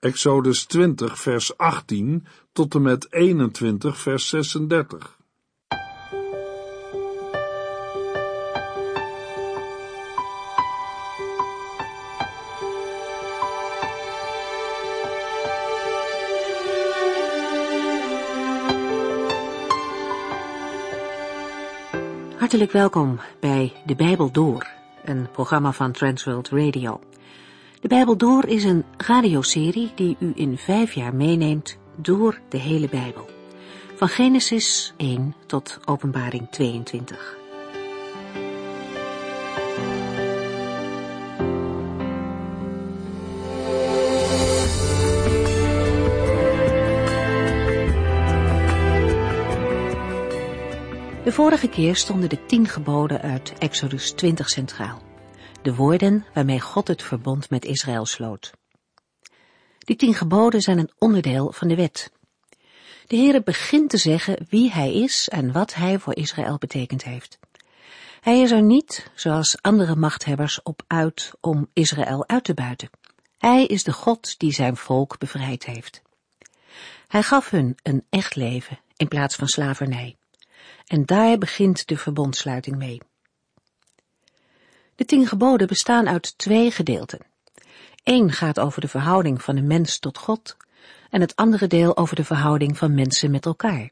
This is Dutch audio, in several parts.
Exodus 20 vers 18 tot en met 21 vers 36. Hartelijk welkom bij De Bijbel Door, een programma van Transworld Radio. De Bijbel Door is een radioserie die u in vijf jaar meeneemt door de hele Bijbel. Van Genesis 1 tot Openbaring 22. De vorige keer stonden de tien geboden uit Exodus 20 centraal. De woorden waarmee God het verbond met Israël sloot. Die tien geboden zijn een onderdeel van de wet. De Heere begint te zeggen wie Hij is en wat Hij voor Israël betekend heeft. Hij is er niet, zoals andere machthebbers, op uit om Israël uit te buiten. Hij is de God die zijn volk bevrijd heeft. Hij gaf hun een echt leven in plaats van slavernij. En daar begint de verbondsluiting mee. De tien geboden bestaan uit twee gedeelten. Eén gaat over de verhouding van de mens tot God en het andere deel over de verhouding van mensen met elkaar.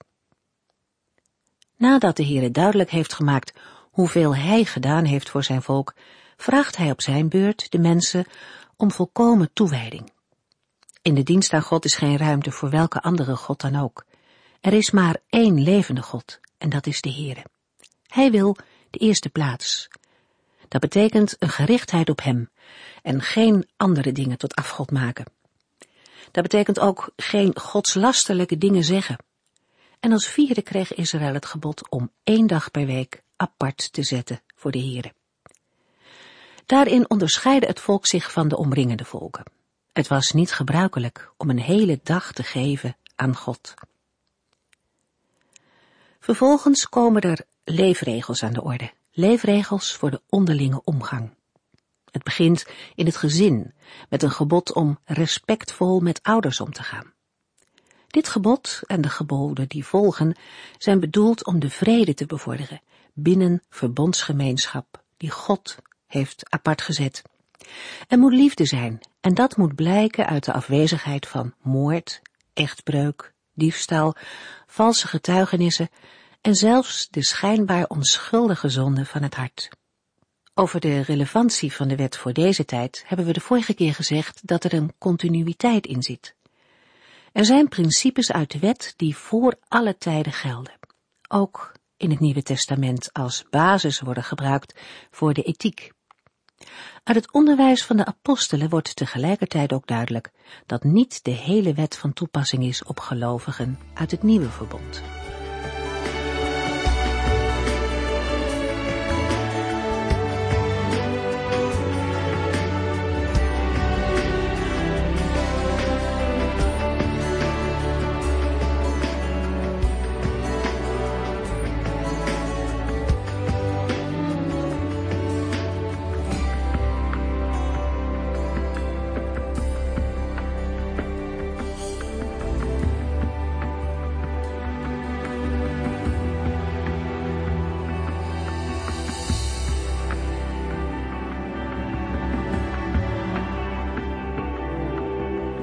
Nadat de Heere duidelijk heeft gemaakt hoeveel Hij gedaan heeft voor zijn volk, vraagt Hij op zijn beurt de mensen om volkomen toewijding. In de dienst aan God is geen ruimte voor welke andere God dan ook. Er is maar één levende God, en dat is de Heere. Hij wil de eerste plaats. Dat betekent een gerichtheid op Hem en geen andere dingen tot afgod maken. Dat betekent ook geen godslasterlijke dingen zeggen. En als vierde kreeg Israël het gebod om één dag per week apart te zetten voor de Heere. Daarin onderscheidde het volk zich van de omringende volken. Het was niet gebruikelijk om een hele dag te geven aan God. Vervolgens komen er leefregels aan de orde. Leefregels voor de onderlinge omgang. Het begint in het gezin met een gebod om respectvol met ouders om te gaan. Dit gebod en de geboden die volgen zijn bedoeld om de vrede te bevorderen binnen verbondsgemeenschap die God heeft apart gezet. Er moet liefde zijn en dat moet blijken uit de afwezigheid van moord, echtbreuk, diefstal, valse getuigenissen en zelfs de schijnbaar onschuldige zonde van het hart. Over de relevantie van de wet voor deze tijd hebben we de vorige keer gezegd dat er een continuïteit in zit. Er zijn principes uit de wet die voor alle tijden gelden. Ook in het Nieuwe Testament als basis worden gebruikt voor de ethiek. Uit het onderwijs van de apostelen wordt tegelijkertijd ook duidelijk dat niet de hele wet van toepassing is op gelovigen uit het nieuwe verbond.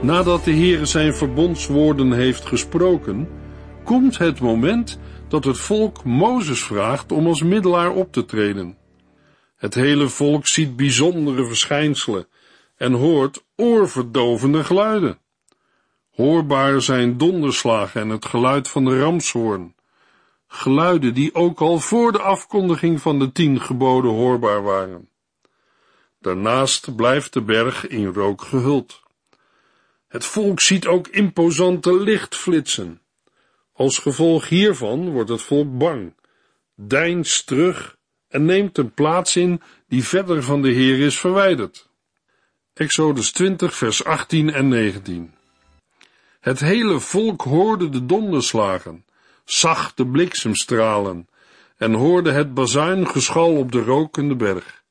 Nadat de Heere zijn verbondswoorden heeft gesproken, komt het moment dat het volk Mozes vraagt om als middelaar op te treden. Het hele volk ziet bijzondere verschijnselen en hoort oorverdovende geluiden. Hoorbaar zijn donderslagen en het geluid van de ramshoorn. Geluiden die ook al voor de afkondiging van de tien geboden hoorbaar waren. Daarnaast blijft de berg in rook gehuld. Het volk ziet ook imposante lichtflitsen. Als gevolg hiervan wordt het volk bang, deinst terug en neemt een plaats in die verder van de Heer is verwijderd. Exodus 20 vers 18 en 19 Het hele volk hoorde de donderslagen, zag de bliksemstralen en hoorde het bazuingeschal op de rokende berg.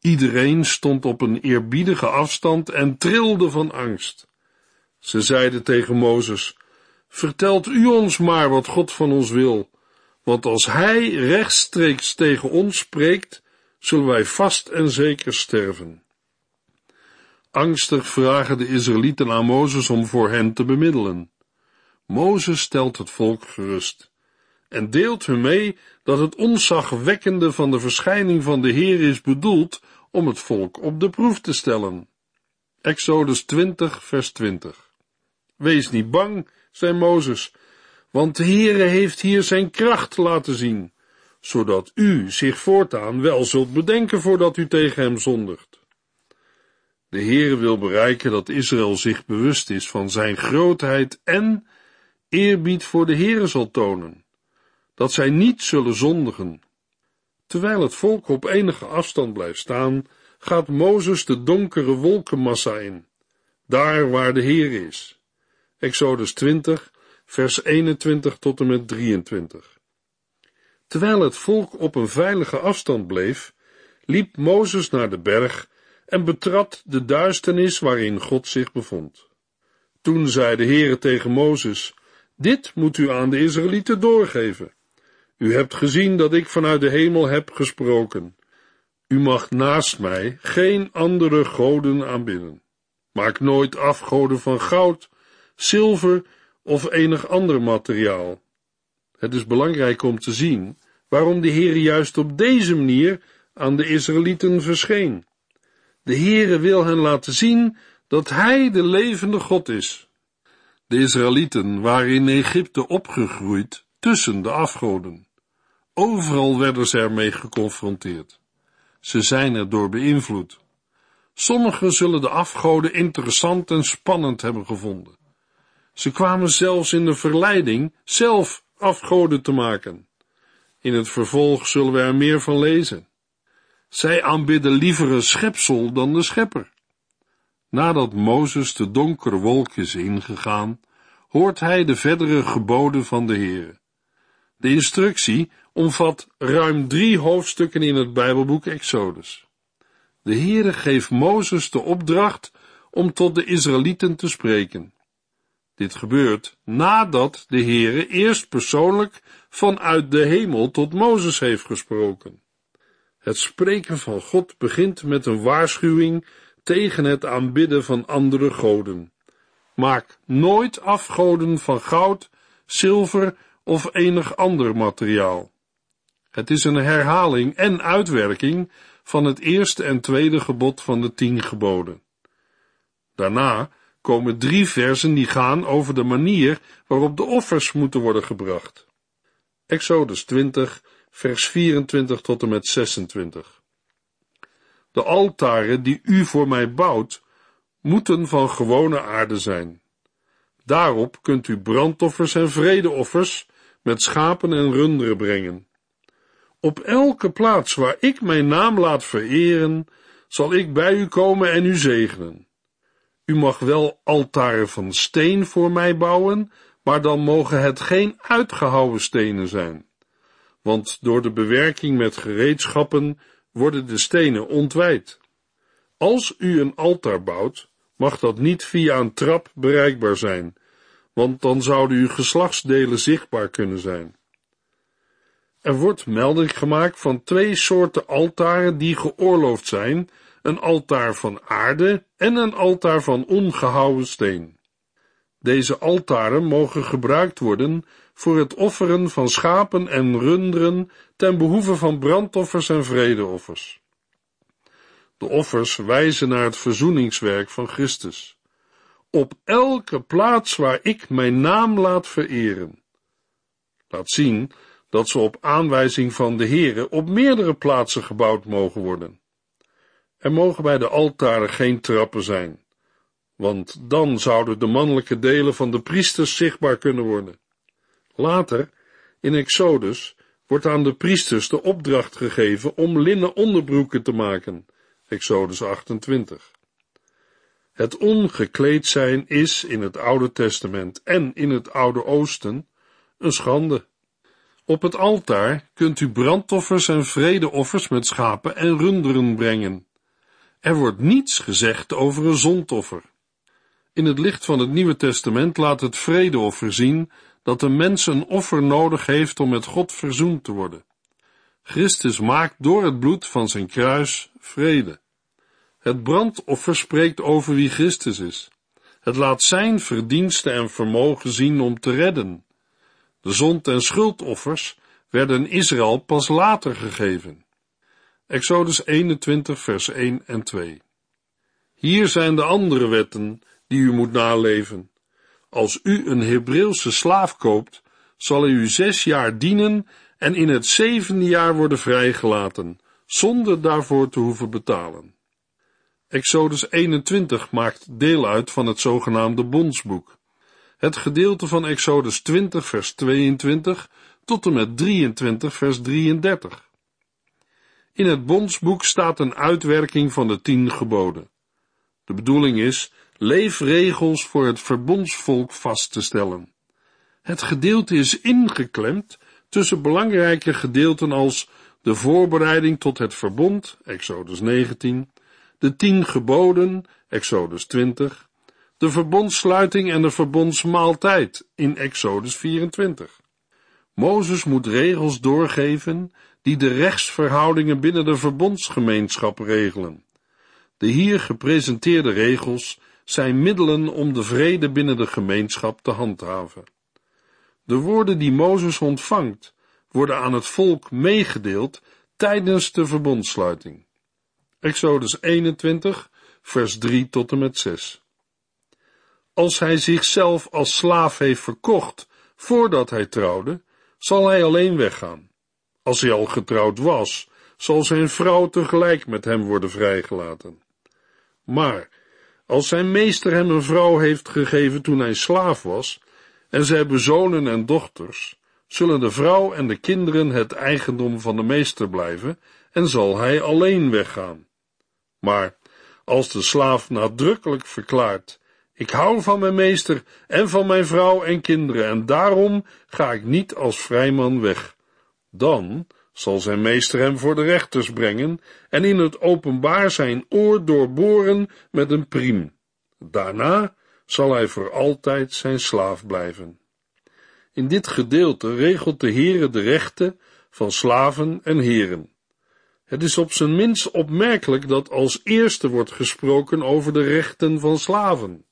Iedereen stond op een eerbiedige afstand en trilde van angst. Ze zeiden tegen Mozes, vertelt u ons maar wat God van ons wil, want als hij rechtstreeks tegen ons spreekt, zullen wij vast en zeker sterven. Angstig vragen de Israëlieten aan Mozes om voor hen te bemiddelen. Mozes stelt het volk gerust en deelt hun mee dat het onzagwekkende van de verschijning van de Heer is bedoeld om het volk op de proef te stellen. Exodus 20, vers 20. Wees niet bang, zei Mozes, want de Heere heeft hier zijn kracht laten zien, zodat u zich voortaan wel zult bedenken voordat u tegen hem zondigt. De Heere wil bereiken dat Israël zich bewust is van zijn grootheid en eerbied voor de Heere zal tonen, dat zij niet zullen zondigen. Terwijl het volk op enige afstand blijft staan, gaat Mozes de donkere wolkenmassa in, daar waar de Heer is. Exodus 20, vers 21 tot en met 23. Terwijl het volk op een veilige afstand bleef, liep Mozes naar de berg en betrad de duisternis waarin God zich bevond. Toen zei de Heere tegen Mozes, dit moet u aan de Israëlieten doorgeven. U hebt gezien dat ik vanuit de hemel heb gesproken. U mag naast mij geen andere goden aanbidden. Maak nooit afgoden van goud, zilver of enig ander materiaal. Het is belangrijk om te zien waarom de Heer juist op deze manier aan de Israëlieten verscheen. De Heere wil hen laten zien dat Hij de levende God is. De Israëlieten waren in Egypte opgegroeid tussen de afgoden. Overal werden ze ermee geconfronteerd. Ze zijn erdoor beïnvloed. Sommigen zullen de afgoden interessant en spannend hebben gevonden. Ze kwamen zelfs in de verleiding zelf afgoden te maken. In het vervolg zullen we er meer van lezen. Zij aanbidden liever een schepsel dan de schepper. Nadat Mozes de donkere wolk is ingegaan, hoort hij de verdere geboden van de Heere. De instructie omvat ruim drie hoofdstukken in het Bijbelboek Exodus. De Heere geeft Mozes de opdracht om tot de Israëlieten te spreken. Dit gebeurt nadat de Heere eerst persoonlijk vanuit de hemel tot Mozes heeft gesproken. Het spreken van God begint met een waarschuwing tegen het aanbidden van andere goden. Maak nooit afgoden van goud, zilver of enig ander materiaal. Het is een herhaling en uitwerking van het eerste en tweede gebod van de tien geboden. Daarna komen drie versen die gaan over de manier waarop de offers moeten worden gebracht. Exodus 20, vers 24 tot en met 26. De altaren die u voor mij bouwt, moeten van gewone aarde zijn. Daarop kunt u brandoffers en vredeoffers met schapen en runderen brengen. Op elke plaats waar ik mijn naam laat vereren, zal ik bij u komen en u zegenen. U mag wel altaren van steen voor mij bouwen, maar dan mogen het geen uitgehouwen stenen zijn. Want door de bewerking met gereedschappen worden de stenen ontwijd. Als u een altaar bouwt, mag dat niet via een trap bereikbaar zijn, want dan zouden uw geslachtsdelen zichtbaar kunnen zijn. Er wordt melding gemaakt van twee soorten altaren die geoorloofd zijn, een altaar van aarde en een altaar van ongehouwen steen. Deze altaren mogen gebruikt worden voor het offeren van schapen en runderen ten behoeve van brandoffers en vredeoffers. De offers wijzen naar het verzoeningswerk van Christus. Op elke plaats waar ik mijn naam laat vereren. Laat zien dat ze op aanwijzing van de Heere op meerdere plaatsen gebouwd mogen worden. Er mogen bij de altaren geen trappen zijn, want dan zouden de mannelijke delen van de priesters zichtbaar kunnen worden. Later, in Exodus, wordt aan de priesters de opdracht gegeven om linnen onderbroeken te maken. Exodus 28. Het ongekleed zijn is in het Oude Testament en in het Oude Oosten een schande. Op het altaar kunt u brandoffers en vredeoffers met schapen en runderen brengen. Er wordt niets gezegd over een zondoffer. In het licht van het Nieuwe Testament laat het vredeoffer zien dat de mens een offer nodig heeft om met God verzoend te worden. Christus maakt door het bloed van zijn kruis vrede. Het brandoffer spreekt over wie Christus is. Het laat zijn verdiensten en vermogen zien om te redden. De zond- en schuldoffers werden Israël pas later gegeven. Exodus 21, vers 1 en 2. Hier zijn de andere wetten die u moet naleven. Als u een Hebreeuwse slaaf koopt, zal hij u zes jaar dienen en in het zevende jaar worden vrijgelaten, zonder daarvoor te hoeven betalen. Exodus 21 maakt deel uit van het zogenaamde bondsboek. Het gedeelte van Exodus 20 vers 22 tot en met 23 vers 33. In het bondsboek staat een uitwerking van de tien geboden. De bedoeling is leefregels voor het verbondsvolk vast te stellen. Het gedeelte is ingeklemd tussen belangrijke gedeelten als de voorbereiding tot het verbond, Exodus 19, de tien geboden, Exodus 20, de verbondssluiting en de verbondsmaaltijd in Exodus 24. Mozes moet regels doorgeven die de rechtsverhoudingen binnen de verbondsgemeenschap regelen. De hier gepresenteerde regels zijn middelen om de vrede binnen de gemeenschap te handhaven. De woorden die Mozes ontvangt, worden aan het volk meegedeeld tijdens de verbondsluiting. Exodus 21, vers 3 tot en met 6. Als hij zichzelf als slaaf heeft verkocht voordat hij trouwde, zal hij alleen weggaan. Als hij al getrouwd was, zal zijn vrouw tegelijk met hem worden vrijgelaten. Maar als zijn meester hem een vrouw heeft gegeven toen hij slaaf was, en ze hebben zonen en dochters, zullen de vrouw en de kinderen het eigendom van de meester blijven en zal hij alleen weggaan. Maar als de slaaf nadrukkelijk verklaart, ik hou van mijn meester en van mijn vrouw en kinderen en daarom ga ik niet als vrijman weg, dan zal zijn meester hem voor de rechters brengen en in het openbaar zijn oor doorboren met een priem. Daarna zal hij voor altijd zijn slaaf blijven. In dit gedeelte regelt de Heere de rechten van slaven en heren. Het is op zijn minst opmerkelijk dat als eerste wordt gesproken over de rechten van slaven.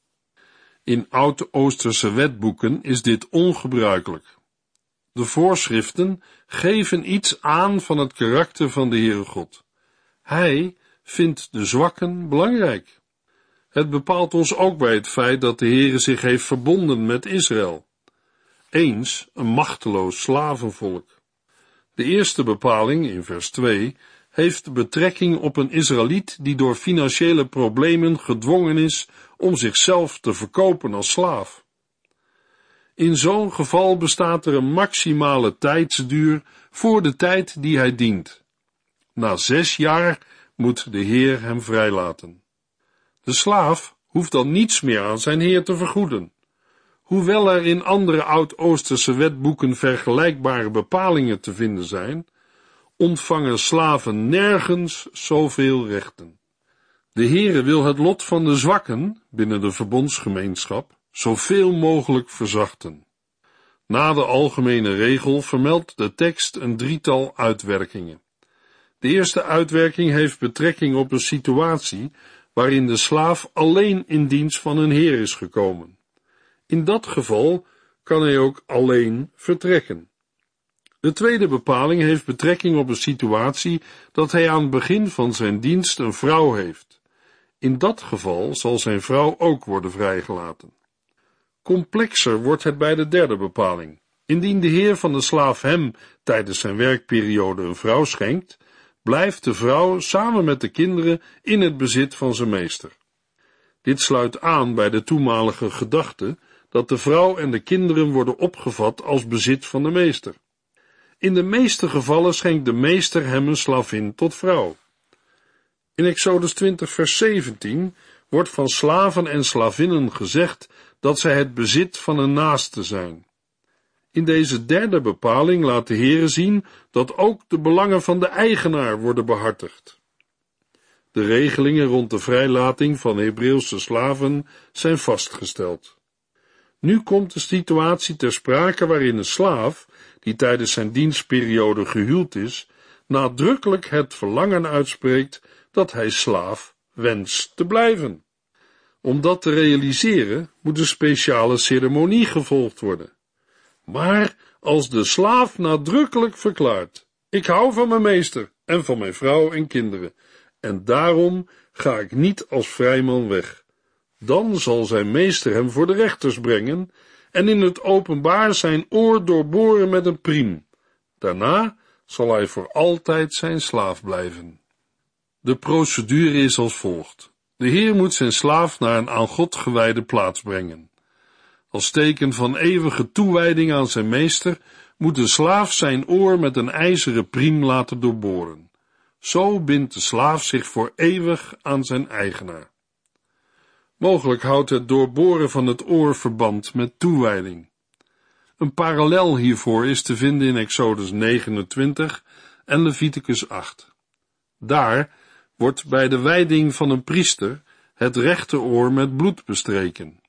In Oud-Oosterse wetboeken is dit ongebruikelijk. De voorschriften geven iets aan van het karakter van de Heere God. Hij vindt de zwakken belangrijk. Het bepaalt ons ook bij het feit dat de Heere zich heeft verbonden met Israël. Eens een machteloos slavenvolk. De eerste bepaling in vers 2 heeft betrekking op een Israëliet die door financiële problemen gedwongen is om zichzelf te verkopen als slaaf. In zo'n geval bestaat er een maximale tijdsduur voor de tijd die hij dient. Na zes jaar moet de Heer hem vrijlaten. De slaaf hoeft dan niets meer aan zijn Heer te vergoeden. Hoewel er in andere Oud-Oosterse wetboeken vergelijkbare bepalingen te vinden zijn, ontvangen slaven nergens zoveel rechten. De Heere wil het lot van de zwakken binnen de verbondsgemeenschap zoveel mogelijk verzachten. Na de algemene regel vermeldt de tekst een drietal uitwerkingen. De eerste uitwerking heeft betrekking op een situatie waarin de slaaf alleen in dienst van een heer is gekomen. In dat geval kan hij ook alleen vertrekken. De tweede bepaling heeft betrekking op een situatie dat hij aan het begin van zijn dienst een vrouw heeft. In dat geval zal zijn vrouw ook worden vrijgelaten. Complexer wordt het bij de derde bepaling. Indien de heer van de slaaf hem tijdens zijn werkperiode een vrouw schenkt, blijft de vrouw samen met de kinderen in het bezit van zijn meester. Dit sluit aan bij de toenmalige gedachte dat de vrouw en de kinderen worden opgevat als bezit van de meester. In de meeste gevallen schenkt de meester hem een slavin tot vrouw. In Exodus 20 vers 17 wordt van slaven en slavinnen gezegd dat zij het bezit van een naaste zijn. In deze derde bepaling laat de Heere zien dat ook de belangen van de eigenaar worden behartigd. De regelingen rond de vrijlating van Hebreeuwse slaven zijn vastgesteld. Nu komt de situatie ter sprake waarin een slaaf, die tijdens zijn dienstperiode gehuwd is, nadrukkelijk het verlangen uitspreekt dat hij slaaf wenst te blijven. Om dat te realiseren moet een speciale ceremonie gevolgd worden. Maar als de slaaf nadrukkelijk verklaart: Ik hou van mijn meester en van mijn vrouw en kinderen, en daarom ga ik niet als vrijman weg. Dan zal zijn meester hem voor de rechters brengen en in het openbaar zijn oor doorboren met een priem. Daarna zal hij voor altijd zijn slaaf blijven. De procedure is als volgt. De Heer moet zijn slaaf naar een aan God gewijde plaats brengen. Als teken van eeuwige toewijding aan zijn meester moet de slaaf zijn oor met een ijzeren priem laten doorboren. Zo bindt de slaaf zich voor eeuwig aan zijn eigenaar. Mogelijk houdt het doorboren van het oor verband met toewijding. Een parallel hiervoor is te vinden in Exodus 29 en Leviticus 8. Daar wordt bij de wijding van een priester het rechteroor met bloed bestreken.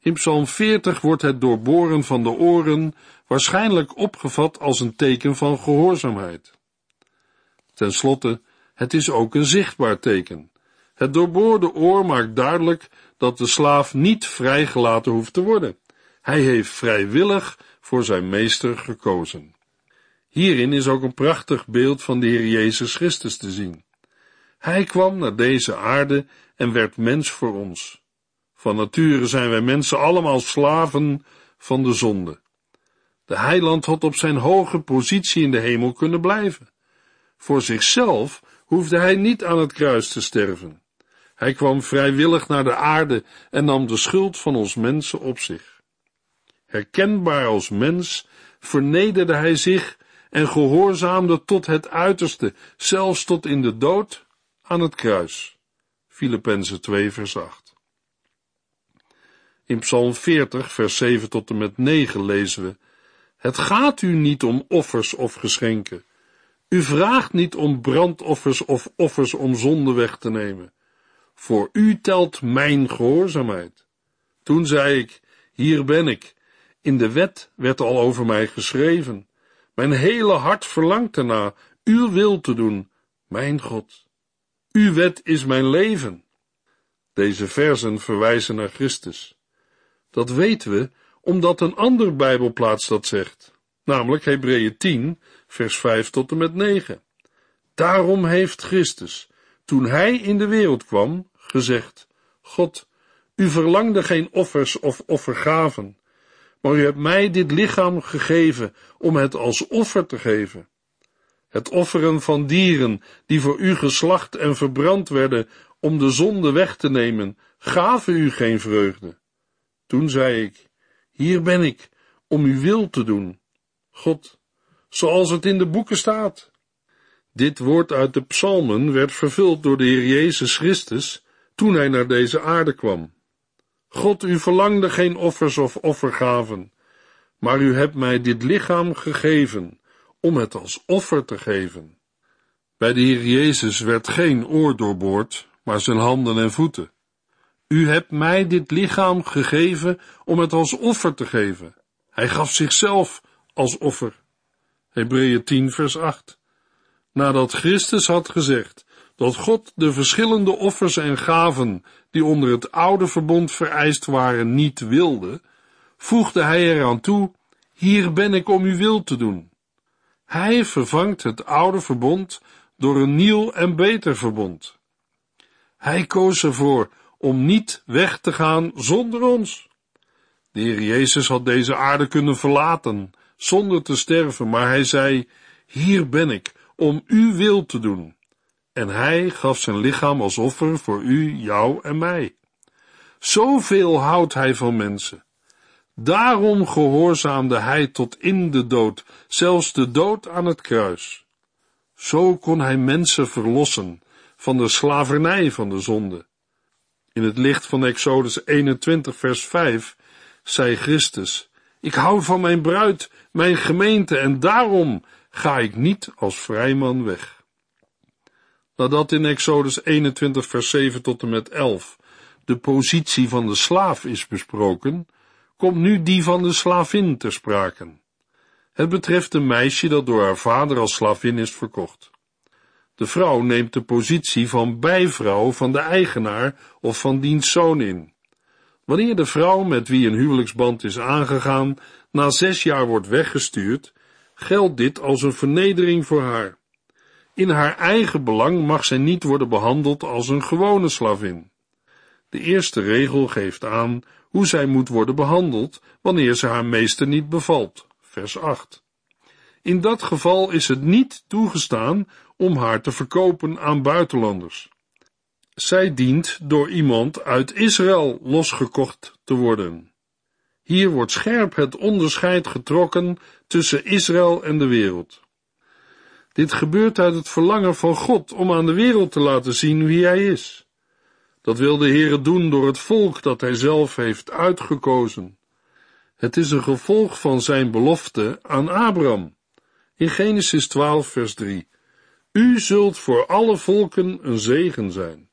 In Psalm 40 wordt het doorboren van de oren waarschijnlijk opgevat als een teken van gehoorzaamheid. Ten slotte, het is ook een zichtbaar teken. Het doorboorde oor maakt duidelijk dat de slaaf niet vrijgelaten hoeft te worden. Hij heeft vrijwillig voor zijn meester gekozen. Hierin is ook een prachtig beeld van de Heer Jezus Christus te zien. Hij kwam naar deze aarde en werd mens voor ons. Van nature zijn wij mensen allemaal slaven van de zonde. De heiland had op zijn hoge positie in de hemel kunnen blijven. Voor zichzelf hoefde hij niet aan het kruis te sterven. Hij kwam vrijwillig naar de aarde en nam de schuld van ons mensen op zich. Herkenbaar als mens vernederde hij zich en gehoorzaamde tot het uiterste, zelfs tot in de dood aan het kruis. Filippenzen 2 vers 8. In Psalm 40 vers 7 tot en met 9 lezen we Het gaat u niet om offers of geschenken. U vraagt niet om brandoffers of offers om zonde weg te nemen. Voor u telt mijn gehoorzaamheid. Toen zei ik, hier ben ik. In de wet werd al over mij geschreven. Mijn hele hart verlangt erna uw wil te doen, mijn God. Uw wet is mijn leven. Deze versen verwijzen naar Christus. Dat weten we omdat een ander Bijbelplaats dat zegt, namelijk Hebreeën 10, vers 5 tot en met 9. Daarom heeft Christus, toen hij in de wereld kwam, gezegd: God, u verlangde geen offers of offergaven, maar u hebt mij dit lichaam gegeven om het als offer te geven. Het offeren van dieren die voor u geslacht en verbrand werden om de zonde weg te nemen, gaven u geen vreugde. Toen zei ik: Hier ben ik om uw wil te doen. God, zoals het in de boeken staat. Dit woord uit de psalmen werd vervuld door de Heer Jezus Christus toen hij naar deze aarde kwam. God, u verlangde geen offers of offergaven, maar u hebt mij dit lichaam gegeven om het als offer te geven. Bij de Heer Jezus werd geen oor doorboord, maar zijn handen en voeten. U hebt mij dit lichaam gegeven om het als offer te geven. Hij gaf zichzelf als offer. Hebreeën 10 vers 8. Nadat Christus had gezegd dat God de verschillende offers en gaven die onder het oude verbond vereist waren niet wilde, voegde hij eraan toe, hier ben ik om uw wil te doen. Hij vervangt het oude verbond door een nieuw en beter verbond. Hij koos ervoor om niet weg te gaan zonder ons. De Heer Jezus had deze aarde kunnen verlaten, zonder te sterven, maar hij zei, hier ben ik, om uw wil te doen. En hij gaf zijn lichaam als offer voor u, jou en mij. Zoveel houdt hij van mensen. Daarom gehoorzaamde hij tot in de dood, zelfs de dood aan het kruis. Zo kon hij mensen verlossen van de slavernij van de zonde. In het licht van Exodus 21 vers 5 zei Christus, ik hou van mijn bruid, mijn gemeente en daarom ga ik niet als vrijman weg. Nadat in Exodus 21 vers 7 tot en met 11 de positie van de slaaf is besproken, komt nu die van de slavin ter sprake. Het betreft een meisje dat door haar vader als slavin is verkocht. De vrouw neemt de positie van bijvrouw van de eigenaar of van diens zoon in. Wanneer de vrouw met wie een huwelijksband is aangegaan na zes jaar wordt weggestuurd, geldt dit als een vernedering voor haar. In haar eigen belang mag zij niet worden behandeld als een gewone slavin. De eerste regel geeft aan hoe zij moet worden behandeld wanneer ze haar meester niet bevalt. Vers 8. In dat geval is het niet toegestaan om haar te verkopen aan buitenlanders. Zij dient door iemand uit Israël losgekocht te worden. Hier wordt scherp het onderscheid getrokken tussen Israël en de wereld. Dit gebeurt uit het verlangen van God om aan de wereld te laten zien wie hij is. Dat wil de Heere doen door het volk dat hij zelf heeft uitgekozen. Het is een gevolg van zijn belofte aan Abraham. In Genesis 12 vers 3. U zult voor alle volken een zegen zijn.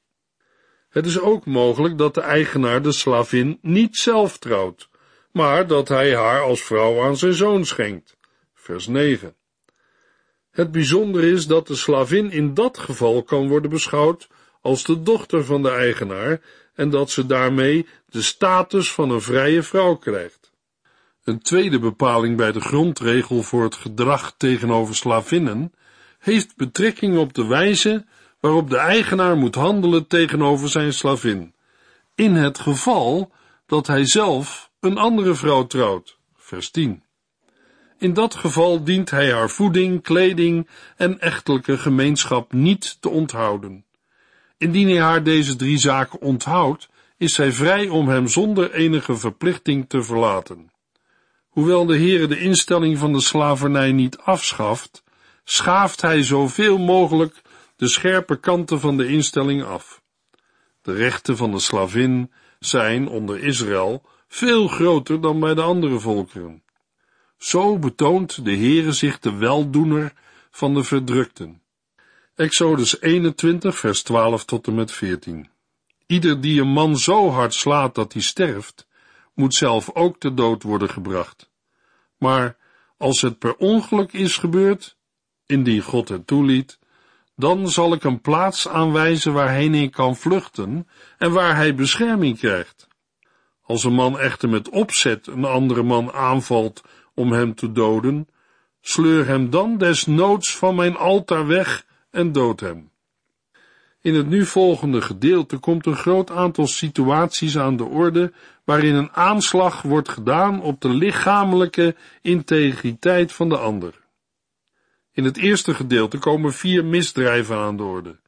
Het is ook mogelijk dat de eigenaar de slavin niet zelf trouwt, maar dat hij haar als vrouw aan zijn zoon schenkt. Vers 9. Het bijzondere is dat de slavin in dat geval kan worden beschouwd als de dochter van de eigenaar en dat ze daarmee de status van een vrije vrouw krijgt. Een tweede bepaling bij de grondregel voor het gedrag tegenover slavinnen heeft betrekking op de wijze waarop de eigenaar moet handelen tegenover zijn slavin, in het geval dat hij zelf een andere vrouw trouwt. Vers 10. In dat geval dient hij haar voeding, kleding en echtelijke gemeenschap niet te onthouden. Indien hij haar deze drie zaken onthoudt, is zij vrij om hem zonder enige verplichting te verlaten. Hoewel de Heere de instelling van de slavernij niet afschaft, schaaft hij zoveel mogelijk de scherpe kanten van de instelling af. De rechten van de slavin zijn onder Israël veel groter dan bij de andere volkeren. Zo betoont de Heere zich de weldoener van de verdrukten. Exodus 21, vers 12 tot en met 14. Ieder die een man zo hard slaat dat hij sterft, moet zelf ook te dood worden gebracht. Maar als het per ongeluk is gebeurd, indien God het toeliet, dan zal ik een plaats aanwijzen waarheen hij kan vluchten en waar hij bescherming krijgt. Als een man echter met opzet een andere man aanvalt om hem te doden, sleur hem dan desnoods van mijn altaar weg en dood hem. In het nu volgende gedeelte komt een groot aantal situaties aan de orde waarin een aanslag wordt gedaan op de lichamelijke integriteit van de ander. In het eerste gedeelte komen vier misdrijven aan de orde.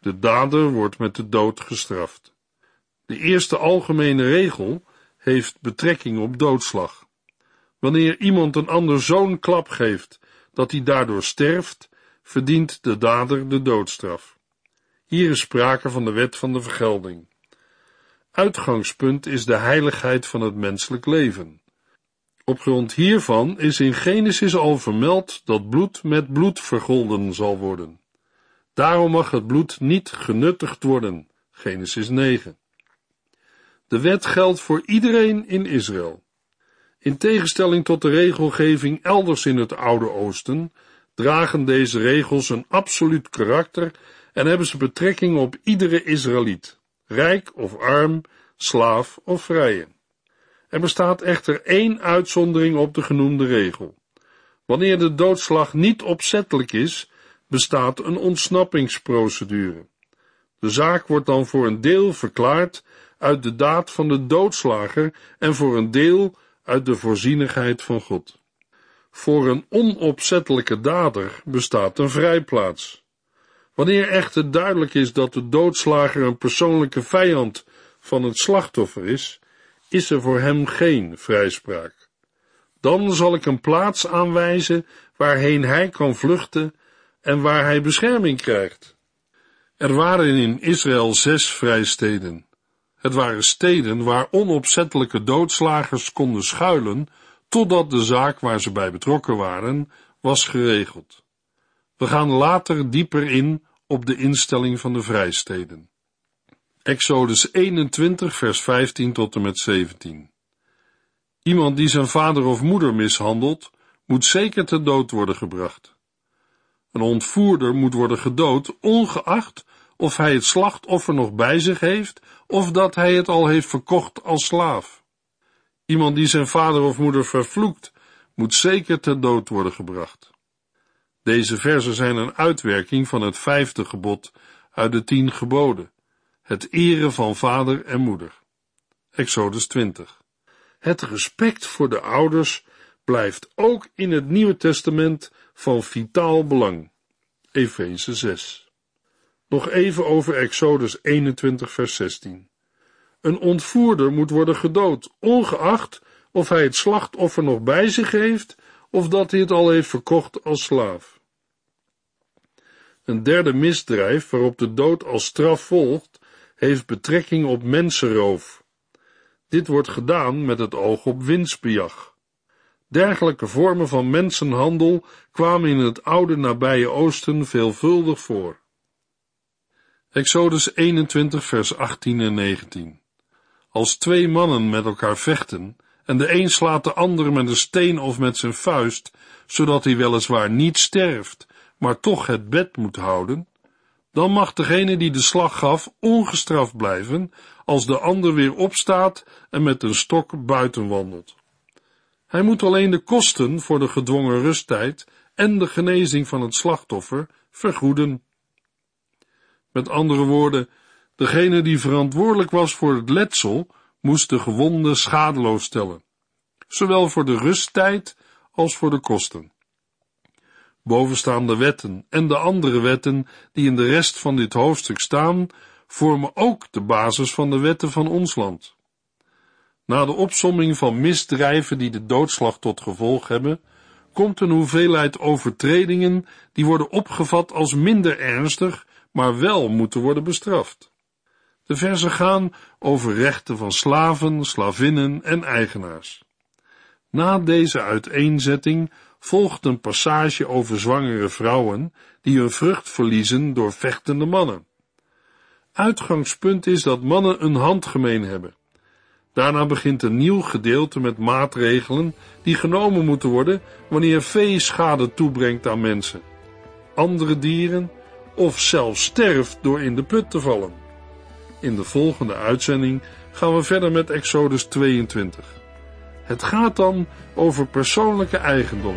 De dader wordt met de dood gestraft. De eerste algemene regel heeft betrekking op doodslag. Wanneer iemand een ander zo'n klap geeft dat hij daardoor sterft, verdient de dader de doodstraf. Hier is sprake van de wet van de vergelding. Uitgangspunt is de heiligheid van het menselijk leven. Op grond hiervan is in Genesis al vermeld dat bloed met bloed vergolden zal worden. Daarom mag het bloed niet genuttigd worden. Genesis 9. De wet geldt voor iedereen in Israël. In tegenstelling tot de regelgeving elders in het Oude Oosten, dragen deze regels een absoluut karakter en hebben ze betrekking op iedere Israëliet, rijk of arm, slaaf of vrije. Er bestaat echter één uitzondering op de genoemde regel. Wanneer de doodslag niet opzettelijk is, bestaat een ontsnappingsprocedure. De zaak wordt dan voor een deel verklaard uit de daad van de doodslager en voor een deel uit de voorzienigheid van God. Voor een onopzettelijke dader bestaat een vrijplaats. Wanneer echter duidelijk is dat de doodslager een persoonlijke vijand van het slachtoffer is, is er voor hem geen vrijspraak. Dan zal ik een plaats aanwijzen waarheen hij kan vluchten en waar hij bescherming krijgt. Er waren in Israël zes vrijsteden. Het waren steden waar onopzettelijke doodslagers konden schuilen, totdat de zaak waar ze bij betrokken waren was geregeld. We gaan later dieper in op de instelling van de vrijsteden. Exodus 21, vers 15 tot en met 17. Iemand die zijn vader of moeder mishandelt, moet zeker ter dood worden gebracht. Een ontvoerder moet worden gedood, ongeacht of hij het slachtoffer nog bij zich heeft of dat hij het al heeft verkocht als slaaf. Iemand die zijn vader of moeder vervloekt, moet zeker ter dood worden gebracht. Deze verzen zijn een uitwerking van het vijfde gebod uit de tien geboden, het eren van vader en moeder. Exodus 20. Het respect voor de ouders blijft ook in het Nieuwe Testament van vitaal belang. Efeze 6. Nog even over Exodus 21 vers 16. Een ontvoerder moet worden gedood, ongeacht of hij het slachtoffer nog bij zich heeft of dat hij het al heeft verkocht als slaaf. Een derde misdrijf waarop de dood als straf volgt, heeft betrekking op mensenroof. Dit wordt gedaan met het oog op winstbejag. Dergelijke vormen van mensenhandel kwamen in het oude nabije Oosten veelvuldig voor. Exodus 21 vers 18 en 19 Als twee mannen met elkaar vechten, en de een slaat de ander met een steen of met zijn vuist, zodat hij weliswaar niet sterft, maar toch het bed moet houden, dan mag degene die de slag gaf ongestraft blijven, als de ander weer opstaat en met een stok buiten wandelt. Hij moet alleen de kosten voor de gedwongen rusttijd en de genezing van het slachtoffer vergoeden. Met andere woorden, degene die verantwoordelijk was voor het letsel, moest de gewonde schadeloos stellen, zowel voor de rusttijd als voor de kosten. Bovenstaande wetten en de andere wetten die in de rest van dit hoofdstuk staan, vormen ook de basis van de wetten van ons land. Na de opsomming van misdrijven die de doodslag tot gevolg hebben, komt een hoeveelheid overtredingen die worden opgevat als minder ernstig, maar wel moeten worden bestraft. De versen gaan over rechten van slaven, slavinnen en eigenaars. Na deze uiteenzetting volgt een passage over zwangere vrouwen die hun vrucht verliezen door vechtende mannen. Uitgangspunt is dat mannen een handgemeen hebben. Daarna begint een nieuw gedeelte met maatregelen die genomen moeten worden wanneer vee schade toebrengt aan mensen, andere dieren of zelfs sterft door in de put te vallen. In de volgende uitzending gaan we verder met Exodus 22. Het gaat dan over persoonlijke eigendom.